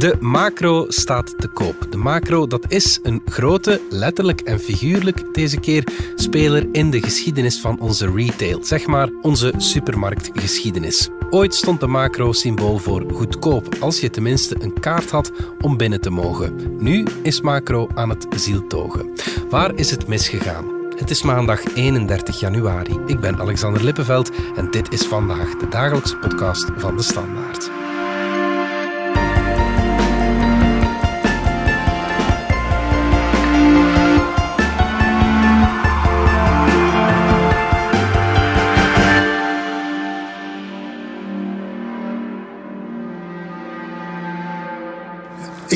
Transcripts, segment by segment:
De macro staat te koop. De macro dat is een grote, letterlijk en figuurlijk deze keer, speler in de geschiedenis van onze retail. Zeg maar onze supermarktgeschiedenis. Ooit stond de macro symbool voor goedkoop, als je tenminste een kaart had om binnen te mogen. Nu is macro aan het zieltogen. Waar is het misgegaan? Het is maandag 31 januari. Ik ben Alexander Lippenveld en dit is vandaag de dagelijkse podcast van de Standaard.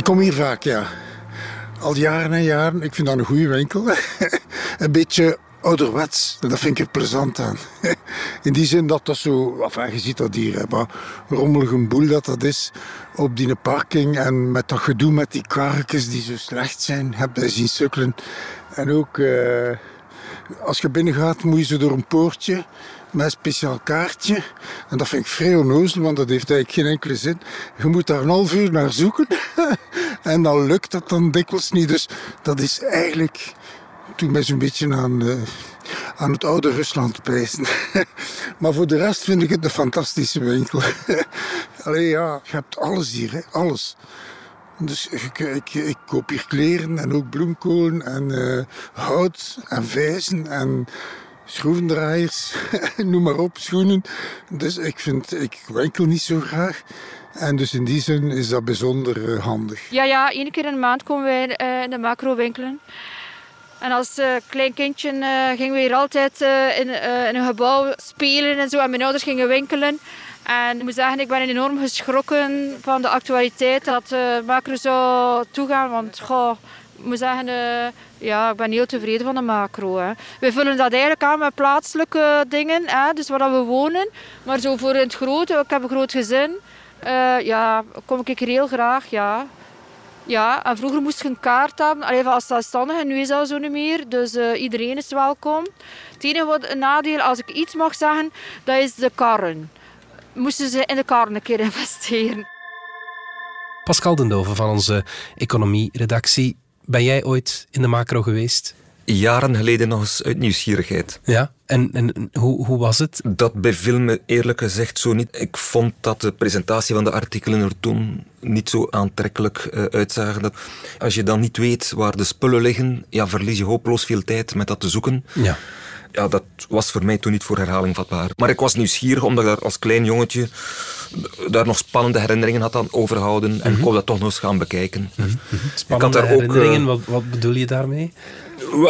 Ik kom hier vaak, ja. Al jaren en jaren. Ik vind dat een goede winkel. een beetje ouderwets. Dat vind ik er plezant aan. In die zin dat dat zo... Enfin, je ziet dat hier, hè, maar rommelig een boel dat dat is. Op die parking en met dat gedoe met die karretjes die zo slecht zijn. Heb je zien sukkelen. En ook... Uh, als je binnen gaat, moet je zo door een poortje met speciaal kaartje. En dat vind ik vrij onnozel, want dat heeft eigenlijk geen enkele zin. Je moet daar een half uur naar zoeken. en dan lukt dat dan dikwijls niet. Dus dat is eigenlijk toen mij zo'n beetje aan, uh, aan het oude Rusland prijzen. maar voor de rest vind ik het een fantastische winkel. Allee ja, je hebt alles hier, hè? alles. Dus ik, ik, koop hier kleren en ook bloemkolen en uh, hout en vijzen en schroevendraaiers, noem maar op, schoenen. Dus ik vind, ik winkel niet zo graag. En dus in die zin is dat bijzonder uh, handig. Ja, ja, één keer in de maand komen wij uh, in de macro winkelen. En als uh, klein kindje gingen we hier altijd in, in, een gebouw spelen en zo. En mijn ouders gingen winkelen. En ik moet zeggen, ik ben enorm geschrokken van de actualiteit dat uh, macro zou toegaan. Want goh, ik moet zeggen, ja, ik ben heel tevreden van de macro. Hè. We vullen dat eigenlijk aan met plaatselijke dingen, hè, dus waar we wonen. Maar zo voor het grote, ik heb een groot gezin, uh, ja, kom ik er heel graag, ja. Ja, en vroeger moest je een kaart hebben, alleen als zelfstandige, nu is dat zo niet meer. Dus uh, iedereen is welkom. Het enige wat een nadeel, als ik iets mag zeggen, dat is de karren. Moesten ze in de karren een keer investeren. Pascal Dendoven van onze economie-redactie. Ben jij ooit in de macro geweest? Jaren geleden nog eens uit nieuwsgierigheid. Ja, en, en hoe, hoe was het? Dat beviel me eerlijk gezegd zo niet. Ik vond dat de presentatie van de artikelen er toen niet zo aantrekkelijk uh, uitzagen. Dat als je dan niet weet waar de spullen liggen, ja, verlies je hopeloos veel tijd met dat te zoeken. Ja ja, dat was voor mij toen niet voor herhaling vatbaar. Maar ik was nieuwsgierig, omdat ik daar als klein jongetje daar nog spannende herinneringen had aan overhouden. En mm -hmm. ik wou dat toch nog eens gaan bekijken. Mm -hmm. Spannende ik had daar herinneringen, ook, uh, wat, wat bedoel je daarmee?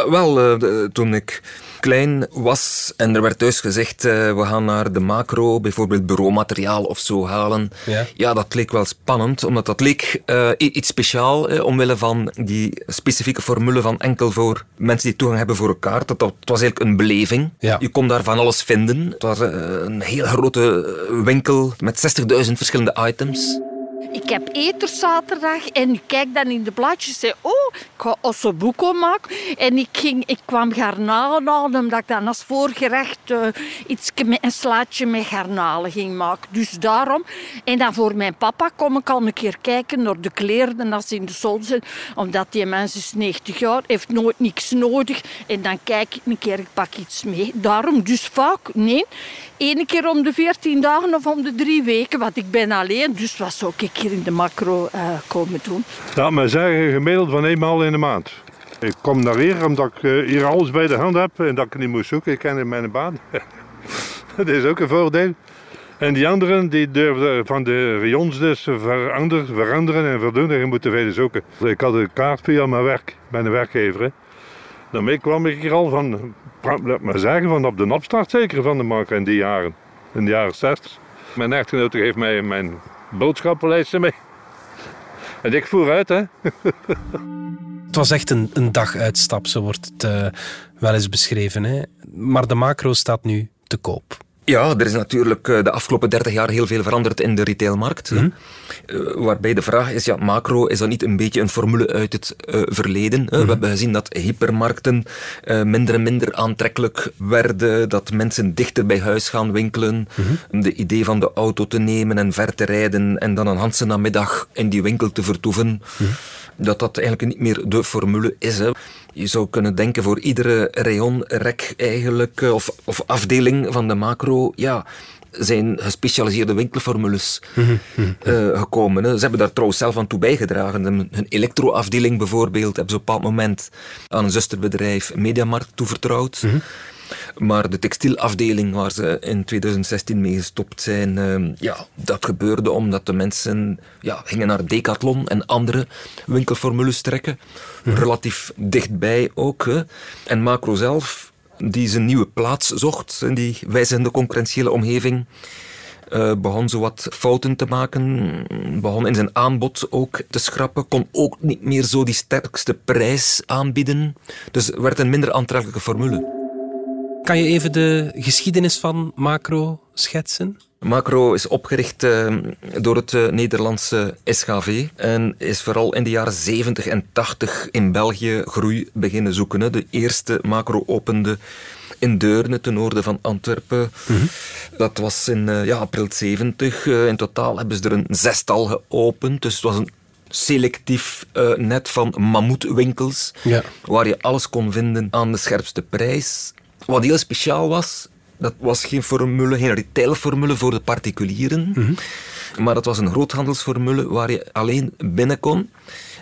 Wel, uh, toen ik klein was en er werd thuis gezegd, uh, we gaan naar de macro, bijvoorbeeld bureaumateriaal of zo halen. Ja, ja dat leek wel spannend, omdat dat leek uh, iets speciaal, uh, omwille van die specifieke formule van enkel voor mensen die toegang hebben voor een kaart. Dat, dat was eigenlijk een beleving. Ja. Je kon daar van alles vinden. Het was een heel grote winkel met 60.000 verschillende items. Ik heb eterzaterdag en ik kijk dan in de blaadjes en zei, oh, ik ga ossobuco maken. En ik, ging, ik kwam garnalen halen, omdat ik dan als voorgerecht uh, iets een slaatje met garnalen ging maken. Dus daarom. En dan voor mijn papa kom ik al een keer kijken naar de kleren als ze in de zon zijn. Omdat die mens is 90 jaar, heeft nooit niks nodig. En dan kijk ik een keer, ik pak iets mee. Daarom dus vaak, nee. Eén keer om de 14 dagen of om de drie weken, want ik ben alleen. Dus wat zou ik hier in de macro uh, komen doen? Laat me zeggen, gemiddeld van eenmaal in de maand. Ik kom naar hier omdat ik uh, hier alles bij de hand heb en dat ik niet moet zoeken. Ik ken in mijn baan. dat is ook een voordeel. En die anderen die durven van de rayons dus veranderen, veranderen en verdoen. En je moet veel zoeken. Ik had een kaart via mijn werk, bij een werkgever. Daarmee kwam ik hier al van, laat maar zeggen, van op de opstart zeker van de markt in die jaren. In de jaren 60. Mijn echtgenote geeft mij mijn boodschappenlijstje mee. En ik voer uit, hè. Het was echt een, een daguitstap, zo wordt het uh, wel eens beschreven. Hè? Maar de macro staat nu te koop. Ja, er is natuurlijk eh, de afgelopen 30 jaar heel veel veranderd in de retailmarkt. hè. Eh, waarbij de vraag is, ja, macro, is dat niet een beetje een formule uit het eh, verleden? We hebben gezien dat hypermarkten minder en minder aantrekkelijk werden, dat mensen dichter bij huis gaan winkelen. De idee van de auto te nemen en ver te rijden en dan een Hanse namiddag in die winkel te vertoeven, dat dat eigenlijk niet meer de formule is. Hè. Je zou kunnen denken voor iedere rayon-rek eigenlijk, eh, of, of afdeling van de macro, ja, zijn gespecialiseerde winkelformules eh, gekomen. Hè. Ze hebben daar trouwens zelf aan toe bijgedragen. Hun hun elektroafdeling bijvoorbeeld hebben ze op een bepaald moment aan een zusterbedrijf Mediamarkt toevertrouwd. Maar de textielafdeling waar ze in 2016 mee gestopt zijn, eh, ja, dat gebeurde omdat de mensen ja, gingen naar Decathlon en andere winkelformules trekken. Relatief dichtbij ook. Hè. En Macro zelf, die zijn nieuwe plaats zocht in die wijzigende concurrentiële omgeving, eh, begon zo wat fouten te maken, begon in zijn aanbod ook te schrappen, kon ook niet meer zo die sterkste prijs aanbieden. Dus werd een minder aantrekkelijke formule. Kan je even de geschiedenis van Macro schetsen? Macro is opgericht eh, door het eh, Nederlandse SGV en is vooral in de jaren 70 en 80 in België groei beginnen zoeken. Hè. De eerste Macro opende in Deurne, ten noorden van Antwerpen. Dat was in eh, ja, april 70. Eh, in totaal hebben ze er een zestal geopend, dus het was een selectief net van mammoetwinkels, Ja. waar je alles kon vinden aan de scherpste prijs. Wat heel speciaal was, dat was geen formule, geen retailformule voor de particulieren, maar dat was een groothandelsformule waar je alleen binnen kon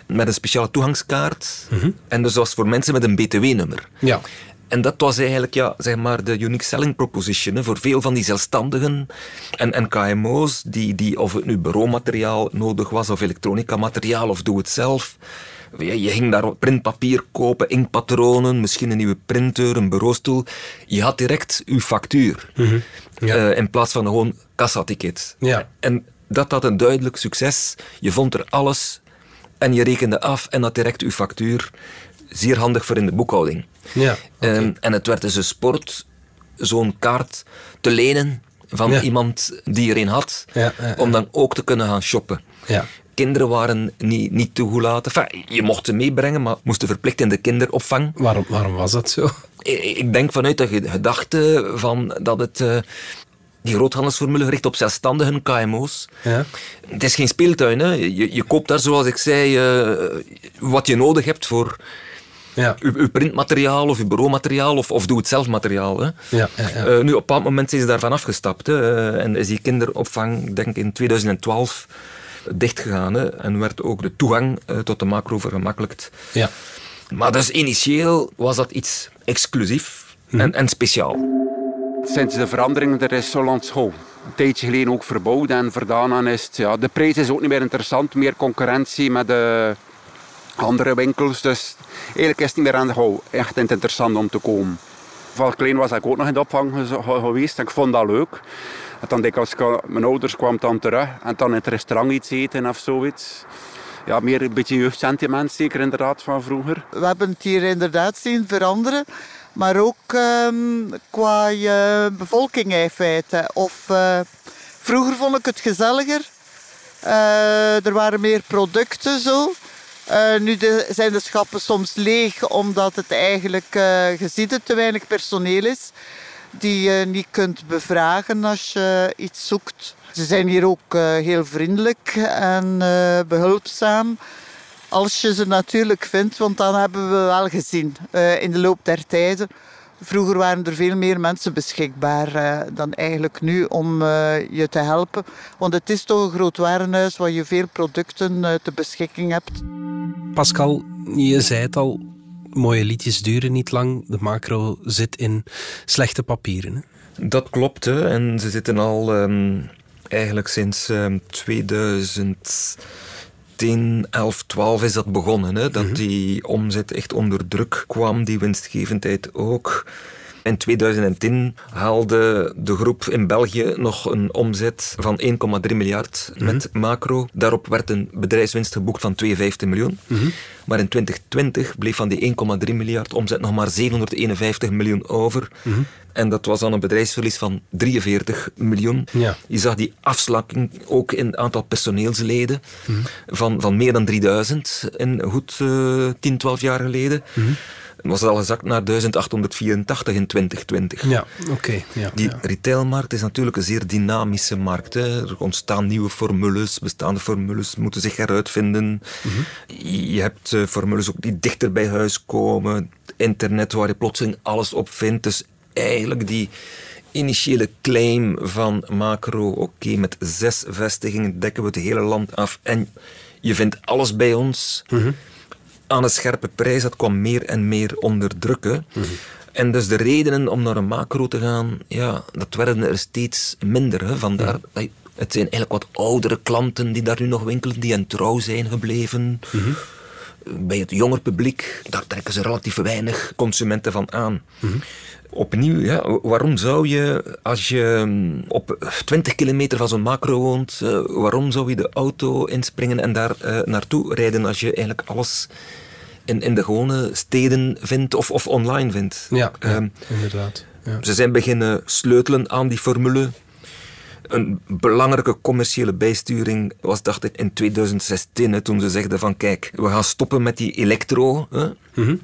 met een speciale toegangskaart. En dus dat was voor mensen met een btw-nummer. Ja. En dat was eigenlijk ja, zeg maar de unique selling proposition hè, voor veel van die zelfstandigen en, en KMO's, die, die, of het nu bureaumateriaal nodig was, of elektronica materiaal, of doe het zelf. Je, je ging daar printpapier kopen, inkpatronen, misschien een nieuwe printer, een bureaustoel. Je had direct uw factuur, Ja. eh, in plaats van gewoon kassaticket. Ja. En dat had een duidelijk succes. Je vond er alles en je rekende af en had direct uw factuur. Zeer handig voor in de boekhouding. Ja. Ehm, en het werd dus een sport zo'n kaart te lenen van Ja. iemand die er een had, Ja, ja, ja. om dan ook te kunnen gaan shoppen. Kinderen waren niet, niet toegelaten. Enfin, je mocht ze meebrengen, maar moesten verplicht in de kinderopvang. Waarom, waarom was dat zo? Ik ik denk vanuit de ge- gedachte van dat het... eh, die groothandelsformule gericht op zelfstandigen, KMO's. Ja. Het is geen speeltuin. Hè. Je, je koopt daar, zoals ik zei, eh, wat je nodig hebt voor Ja. uw, uw printmateriaal of uw bureaumateriaal of, of doe-het-zelf materiaal. Hè. Ja. Eh, nu, op een bepaald moment zijn ze daarvan afgestapt. Hè, en is die kinderopvang, ik denk in 2012, dichtgegaan. Hè, en werd ook de toegang eh, tot de macro vergemakkelijkt. ja. Maar dus initieel was dat iets exclusief en, en speciaal. Sinds de verandering er is Solans School. Een tijdje geleden ook verbouwd en voor daarna is het, ja, de prijs is ook niet meer interessant. Meer concurrentie met de andere winkels. Dus eigenlijk is het niet meer aan de hou. Echt interessant om te komen. Van klein was ik ook nog in de opvang geweest. En ik vond dat leuk. Dan denk ik, als ik, mijn ouders kwamen dan terug en dan in het restaurant iets eten of zoiets. Ja, meer een beetje jeugdsentiment zeker inderdaad van vroeger. We hebben het hier inderdaad zien veranderen. Maar ook ehm, qua eh, bevolking. Of, eh, vroeger vond ik het gezelliger. Eh, er waren meer producten zo. Nu zijn de schappen soms leeg omdat het eigenlijk, ziet het, te weinig personeel is. Die je niet kunt bevragen als je iets zoekt. Ze zijn hier ook eh, heel vriendelijk en eh, behulpzaam. Als je ze natuurlijk vindt, want dan hebben we wel gezien eh, in de loop der tijden. Vroeger waren er veel meer mensen beschikbaar dan eigenlijk nu om je te helpen. Want het is toch een groot warenhuis waar je veel producten ter beschikking hebt. Pascal, je zei het al, mooie liedjes duren niet lang. De macro zit in slechte papieren. Hè? Dat klopt, hè. en ze zitten al ehm, eigenlijk sinds ehm 2010, 11, 12 is dat begonnen. Hè, dat die omzet echt onder druk kwam, die winstgevendheid ook. In 2010 haalde de groep in België nog een omzet van 1,3 miljard met macro. Daarop werd een bedrijfswinst geboekt van 52 miljoen. Maar in 2020 bleef van die 1,3 miljard omzet nog maar 751 miljoen over. En dat was dan een bedrijfsverlies van 43 miljoen. Ja. Je zag die afslakking ook in het aantal personeelsleden van, van meer dan 3000 in goed eh 10, 12 jaar geleden. Het was al gezakt naar 1884 in 2020. Ja, oké. ja, Die ja. retailmarkt is natuurlijk een zeer dynamische markt. Hè. Er ontstaan nieuwe formules, bestaande formules moeten zich heruitvinden. Je hebt eh, formules ook die dichter bij huis komen. Internet waar je plotseling alles op vindt. Dus eigenlijk die initiële claim van macro, oké, met zes vestigingen dekken we het hele land af en je vindt alles bij ons aan een scherpe prijs, dat kwam meer en meer onder druk. hè. En dus de redenen om naar een macro te gaan, ja, dat werden er steeds minder. Hè. Vandaar, je- het zijn eigenlijk wat oudere klanten die daar nu nog winkelen, die hen trouw zijn gebleven. Bij het jonger publiek, daar trekken ze relatief weinig consumenten van aan. Opnieuw, ja, waarom zou je, als je mm, op 20 kilometer van zo'n macro woont, eh, waarom zou je de auto inspringen en daar eh, naartoe rijden als je eigenlijk alles in, in de gewone steden vindt of, of online vindt? Ja, ja, Ehm, inderdaad. Ja. ze zijn beginnen sleutelen aan die formule. Een belangrijke commerciële bijsturing was, dacht ik, in 2016, hè, toen ze zeiden van kijk, we gaan stoppen met die elektro. Hè,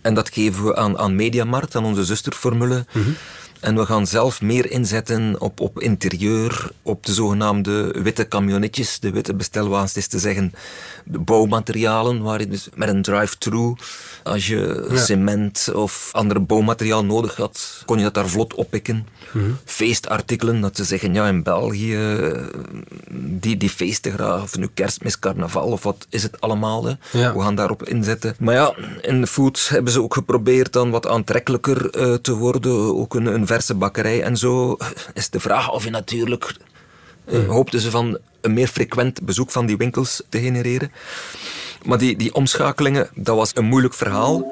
En dat geven we aan, aan Mediamarkt, aan onze zusterformule. En we gaan zelf meer inzetten op, op interieur, op de zogenaamde witte camionetjes, de witte bestelwagens, is te zeggen de bouwmaterialen, waar je dus met een drive-thru, als je Ja. cement of ander bouwmateriaal nodig had, kon je dat daar vlot oppikken. Feestartikelen, dat ze zeggen, ja, in België, die, die feesten graag, of nu kerstmis, carnaval, of wat is het allemaal, hè. Ja. we gaan daarop inzetten. Maar ja, in de food hebben ze ook geprobeerd dan wat aantrekkelijker eh, te worden, ook een, een verse bakkerij en zo. Is de vraag of je natuurlijk, eh, hoopten ze van een meer frequent bezoek van die winkels te genereren. Maar die, die omschakelingen, dat was een moeilijk verhaal.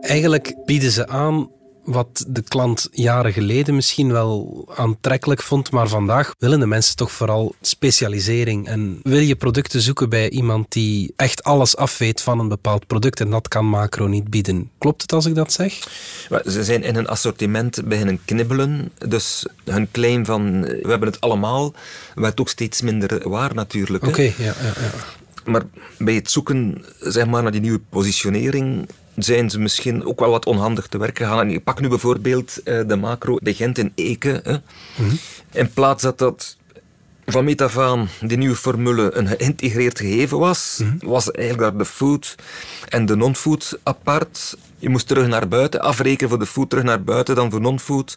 Eigenlijk bieden ze aan wat de klant jaren geleden misschien wel aantrekkelijk vond, maar vandaag willen de mensen toch vooral specialisering. En wil je producten zoeken bij iemand die echt alles afweet van een bepaald product en dat kan Macro niet bieden. Klopt het als ik dat zeg? Ze zijn in een assortiment beginnen knibbelen. Dus hun claim van we hebben het allemaal, werd ook steeds minder waar natuurlijk. Oké, ja, ja, ja. Maar bij het zoeken zeg maar, naar die nieuwe positionering zijn ze misschien ook wel wat onhandig te werk gegaan. En ik pak nu bijvoorbeeld eh, de macro bij Gent in Eke. Hè. In plaats dat dat van meet af aan die nieuwe formule een geïntegreerd gegeven was, was eigenlijk daar de food en de non-food apart. Je moest terug naar buiten, afrekenen voor de food, terug naar buiten, dan voor non-food.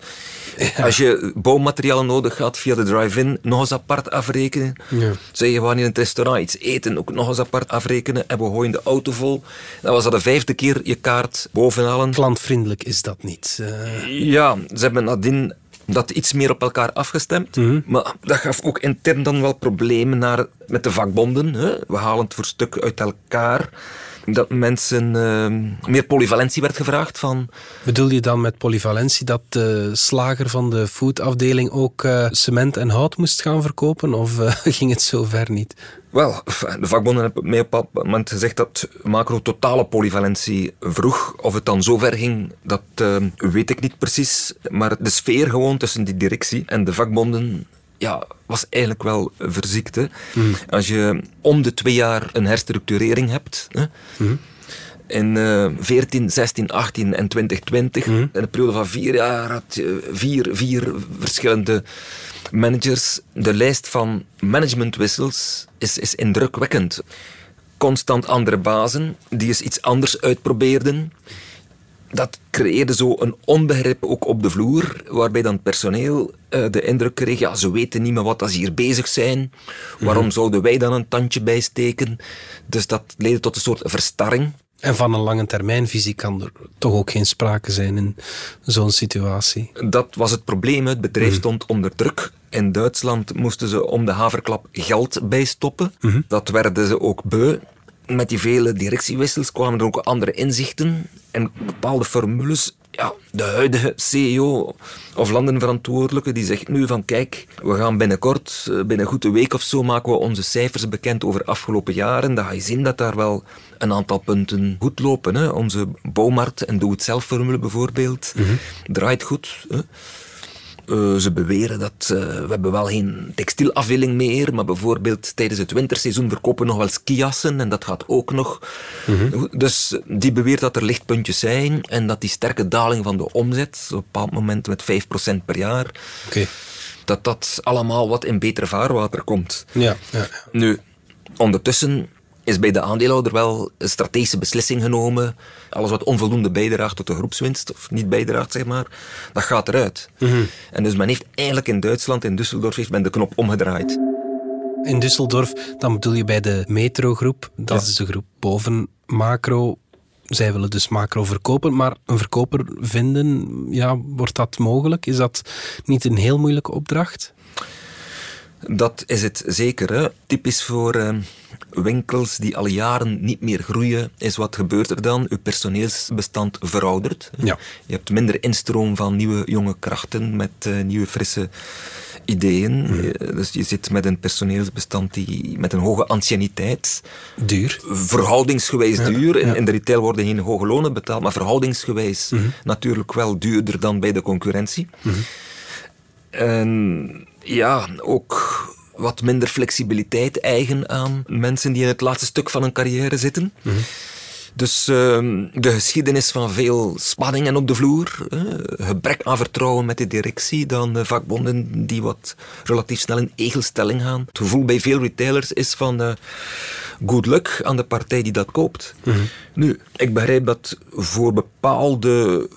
Als je bouwmaterialen nodig had via de drive-in, nog eens apart afrekenen. Ja. Zeg je, we gaan in het restaurant iets eten, ook nog eens apart afrekenen. En we gooien de auto vol. Dan was dat de vijfde keer je kaart bovenhalen. Klantvriendelijk is dat niet. Eh, Ja, ze hebben nadien dat iets meer op elkaar afgestemd. Maar dat gaf ook intern dan wel problemen naar, met de vakbonden. Hè. We halen het voor stuk uit elkaar. Dat mensen eh, meer polyvalentie werd gevraagd van... bedoel je dan met polyvalentie dat de slager van de foodafdeling ook eh, cement en hout moest gaan verkopen? Of eh, ging het zo ver niet? Wel, de vakbonden hebben mij op bepaald moment gezegd dat macro totale polyvalentie vroeg. Of het dan zover ging, dat eh, weet ik niet precies. Maar de sfeer gewoon tussen die directie en de vakbonden ja, was eigenlijk wel verziekt. Hè. Als je om de twee jaar een herstructurering hebt... Hè, in eh 14, 16, 18 en 2020, in een periode van vier jaar, had je vier, vier verschillende managers. De lijst van managementwissels is, is indrukwekkend. Constant andere bazen die eens iets anders uitprobeerden. Dat creëerde zo een onbegrip ook op de vloer, waarbij dan het personeel eh, de indruk kreeg, ja, ze weten niet meer wat ze hier bezig zijn. Waarom zouden wij dan een tandje bijsteken? Dus dat leidde tot een soort verstarring. En van een lange termijnvisie kan er toch ook geen sprake zijn in zo'n situatie. Dat was het probleem. Het bedrijf stond onder druk. In Duitsland moesten ze om de haverklap geld bijstoppen. Dat werden ze ook beu. Met die vele directiewissels kwamen er ook andere inzichten en bepaalde formules. Ja, de huidige CEO of landenverantwoordelijke die zegt nu van kijk, we gaan binnenkort, eh, binnen een goede week of zo, maken we onze cijfers bekend over afgelopen jaren. Dan ga je zien dat daar wel een aantal punten goed lopen. Hè. Onze bouwmarkt en doe-het-zelf-formule bijvoorbeeld draait goed. Hè. Uh, ze beweren dat uh, we hebben wel geen textielafdeling meer, maar bijvoorbeeld tijdens het winterseizoen verkopen we nog wel skiassen en dat gaat ook nog. Mm -hmm. Dus die beweert dat er lichtpuntjes zijn en dat die sterke daling van de omzet, op een bepaald moment met 5% per jaar, okay. dat dat allemaal wat in beter vaarwater komt. Ja, ja, ja. Nu, ondertussen is bij de aandeelhouder wel een strategische beslissing genomen. Alles wat onvoldoende bijdraagt tot de groepswinst, of niet bijdraagt, zeg maar, dat gaat eruit. Mhm. Mm -hmm. En dus men heeft eigenlijk in Duitsland, in Düsseldorf, heeft men de knop omgedraaid. In Düsseldorf, dan bedoel je bij de Metro-groep, dat ja. is de groep boven Macro. Zij willen dus Macro verkopen, maar een verkoper vinden, ja, wordt dat mogelijk? Is dat niet een heel moeilijke opdracht? Dat is het zeker. Hè? Typisch voor uh, winkels die al jaren niet meer groeien, is wat gebeurt er dan? Uw personeelsbestand veroudert. Ja. Je hebt minder instroom van nieuwe jonge krachten met uh, nieuwe frisse ideeën. Mm. Dus je zit met een personeelsbestand die met een hoge anciëniteit. Duur. Verhoudingsgewijs ja, duur. In, ja. in, de retail worden geen hoge lonen betaald, maar verhoudingsgewijs Mhm. mm. natuurlijk wel duurder dan bij de concurrentie. Mm. En ja, ook wat minder flexibiliteit eigen aan mensen die in het laatste stuk van hun carrière zitten. Mhm. Dus uh, de geschiedenis van veel spanningen op de vloer, uh, gebrek aan vertrouwen met de directie, dan uh, vakbonden die wat relatief snel in egelstelling gaan. Het gevoel bij veel retailers is van uh, good luck aan de partij die dat koopt. Mhm. Nu, ik begrijp dat voor bepaalde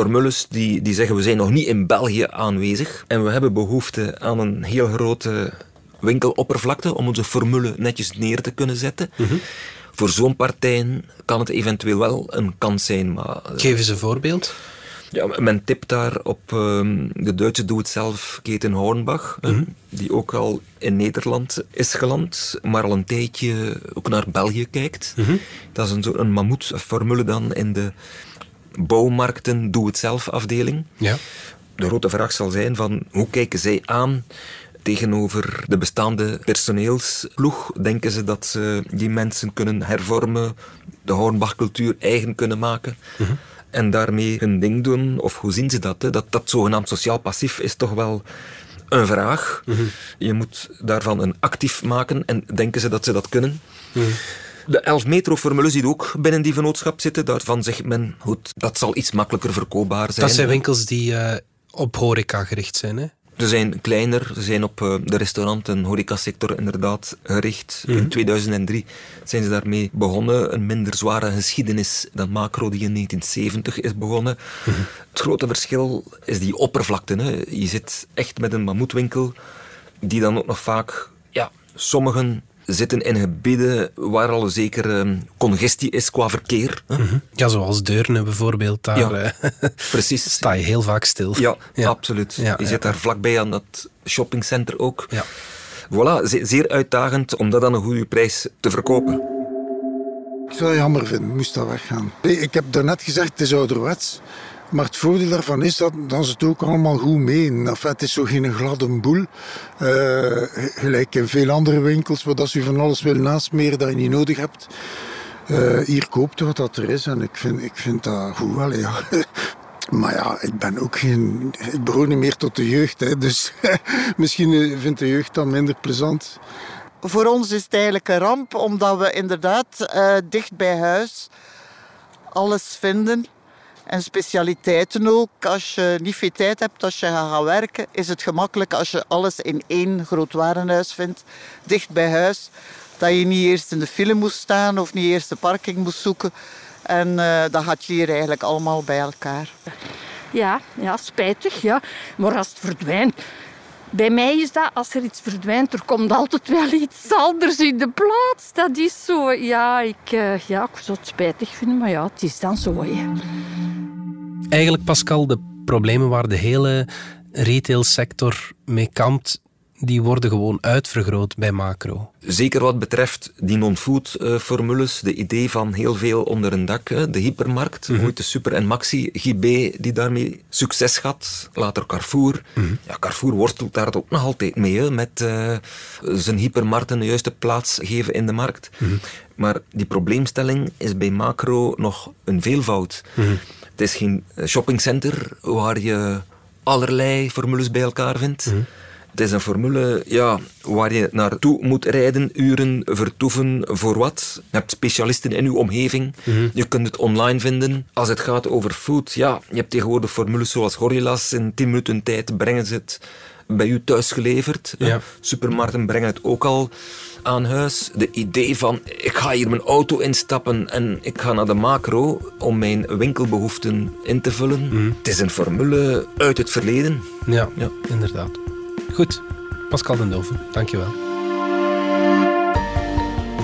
formules die, die zeggen we zijn nog niet in België aanwezig en we hebben behoefte aan een heel grote winkeloppervlakte om onze formule netjes neer te kunnen zetten. Mhm. Voor zo'n partijen kan het eventueel wel een kans zijn. Maar, Geef eens een voorbeeld. Ja, men tipt daar op um, de Duitse doe-het-zelf-keten Hornbach, Mhm. mm -hmm. die ook al in Nederland is geland, maar al een tijdje ook naar België kijkt. Mm -hmm. Dat is een soort een mammoetformule dan in de bouwmarkten doe-het-zelf afdeling. Ja. De grote vraag zal zijn van hoe kijken zij aan tegenover de bestaande personeelsploeg? Denken ze dat ze die mensen kunnen hervormen, de Hornbach-cultuur eigen kunnen maken? Mhm. En daarmee hun ding doen? Of hoe zien ze dat? Hè? Dat, dat zogenaamd sociaal passief is toch wel een vraag. Mhm. Je moet daarvan een actief maken. En denken ze dat ze dat kunnen? Mhm. De 11 metro-formules die ook binnen die vennootschap zitten, daarvan zegt men, goed, dat zal iets makkelijker verkoopbaar zijn. Dat zijn winkels die uh, op horeca gericht zijn, hè? Ze zijn kleiner, ze zijn op uh, de restaurant- en horecasector inderdaad gericht. Mhm. In 2003 zijn ze daarmee begonnen. Een minder zware geschiedenis dan Macro die in 1970 is begonnen. Mhm. Het grote verschil is die oppervlakte. Hè. Je zit echt met een mammoetwinkel die dan ook nog vaak, ja, sommigen zitten in gebieden waar al een zekere congestie is qua verkeer. Hè? Mm -hmm. Ja, zoals Deurne bijvoorbeeld. Daar ja, uh, precies. sta je heel vaak stil. Ja, ja. absoluut. Ja, je zit daar vlakbij aan dat shoppingcenter ook. Ja. Voilà, ze zeer uitdagend om dat aan een goede prijs te verkopen. Ik zou het jammer vinden, moest dat weggaan. Ik heb daarnet gezegd, het is ouderwets. Maar het voordeel daarvan is dat dan ze het ook allemaal goed meen. Enfin, het is zo geen gladde boel. Uh, gelijk in veel andere winkels, waar dat ze van alles wil nasmeren dat je niet nodig hebt. Uh, hier koopt wat dat er is en ik vind, ik vind dat goed. Allee, ja. Maar ja, ik ben ook geen... Ik behoor niet meer tot de jeugd. Hè, dus misschien vindt de jeugd dat minder plezant. Voor ons is het eigenlijk een ramp, omdat we inderdaad dicht bij huis alles vinden. En specialiteiten ook. Als je niet veel tijd hebt, als je gaat werken, is het gemakkelijk als je alles in één groot warenhuis vindt, dicht bij huis. Dat je niet eerst in de file moest staan of niet eerst de parking moest zoeken. En uh, dat had je hier eigenlijk allemaal bij elkaar. Ja, ja, spijtig, ja. Maar als het verdwijnt... Bij mij is dat, als er iets verdwijnt, er komt altijd wel iets anders in de plaats. Dat is zo. Ja, ik, uh, ja, ik zou het spijtig vinden, maar ja, het is dan zo. Eigenlijk, Pascal, de problemen waar de hele retailsector mee kampt, die worden gewoon uitvergroot bij macro. Zeker wat betreft die non-food eh, formules, de idee van heel veel onder een dak, de hypermarkt, mm de Super en Maxi, GB die daarmee succes had, later Carrefour. Mhm. Ja, Carrefour worstelt daar ook nog altijd mee, met uh, zijn hypermarkten de juiste plaats geven in de markt. Mhm. Maar die probleemstelling is bij macro nog een veelvoud. Mhm. Het is geen shoppingcenter waar je allerlei formules bij elkaar vindt. Het is een formule ja, waar je naartoe moet rijden, uren vertoeven voor wat. Je hebt specialisten in uw omgeving. Mhm. Je kunt het online vinden. Als het gaat over food, ja, je hebt tegenwoordig formules zoals Gorillas. In 10 minuten tijd brengen ze het bij u thuis geleverd. Ja. Supermarkten brengen het ook al aan huis. De idee van, ik ga hier mijn auto instappen en ik ga naar de macro om mijn winkelbehoeften in te vullen. Mhm. Het is een formule uit het verleden. Ja, ja. inderdaad. Goed, Pascal den Doven, dankjewel.